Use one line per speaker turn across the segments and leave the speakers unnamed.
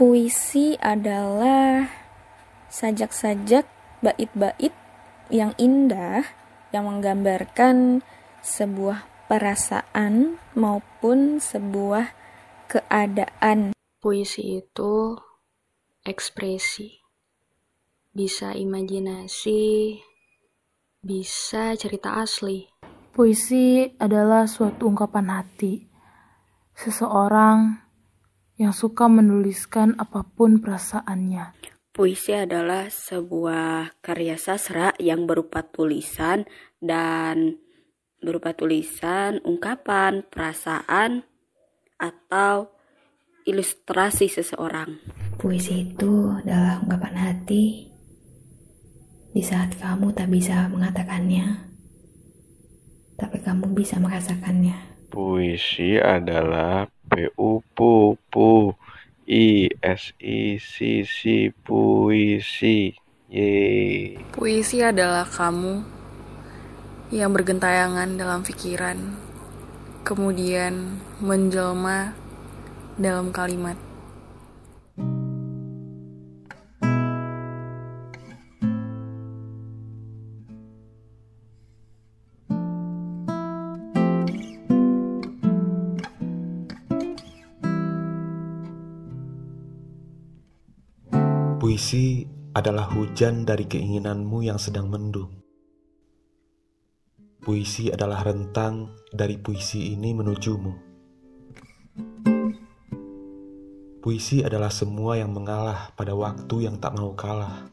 Puisi adalah sajak-sajak bait-bait yang indah yang menggambarkan sebuah perasaan maupun sebuah keadaan.
Puisi itu ekspresi, bisa imajinasi, bisa cerita asli.
Puisi adalah suatu ungkapan hati seseorang yang suka menuliskan apa pun perasaannya.
Puisi adalah sebuah karya sastra yang berupa tulisan dan berupa tulisan, ungkapan, perasaan, atau ilustrasi seseorang.
Puisi itu adalah ungkapan hati di saat kamu tak bisa mengatakannya, tapi kamu bisa merasakannya.
Puisi adalah PU pu pu I S I C C puisi. Yeay.
Puisi adalah kamu yang bergentayangan dalam pikiran, kemudian menjelma dalam kalimat.
Puisi adalah hujan dari keinginanmu yang sedang mendung. Puisi adalah rentang dari puisi ini menujumu. Puisi adalah semua yang mengalah pada waktu yang tak mau kalah.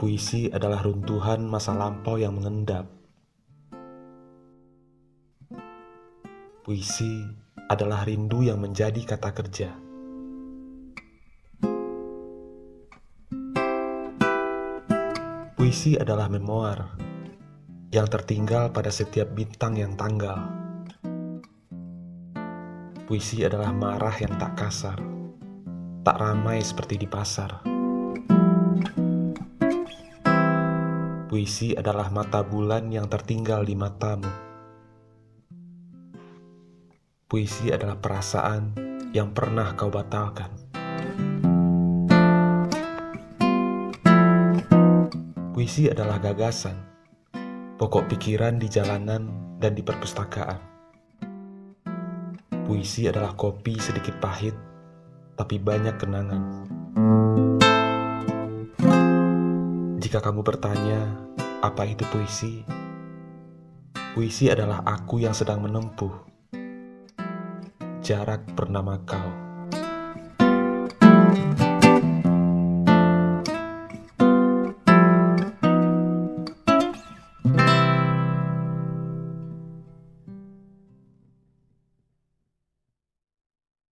Puisi adalah runtuhan masa lampau yang mengendap. Puisi adalah rindu yang menjadi kata kerja. Puisi adalah memoir yang tertinggal pada setiap bintang yang tanggal. Puisi adalah marah yang tak kasar, tak ramai seperti di pasar. Puisi adalah mata bulan yang tertinggal di matamu. Puisi adalah perasaan yang pernah kau batalkan. Puisi adalah gagasan, pokok pikiran di jalanan dan di perpustakaan. Puisi adalah kopi sedikit pahit, tapi banyak kenangan. Jika kamu bertanya, apa itu puisi? Puisi adalah aku yang sedang menempuh jarak bernama kau.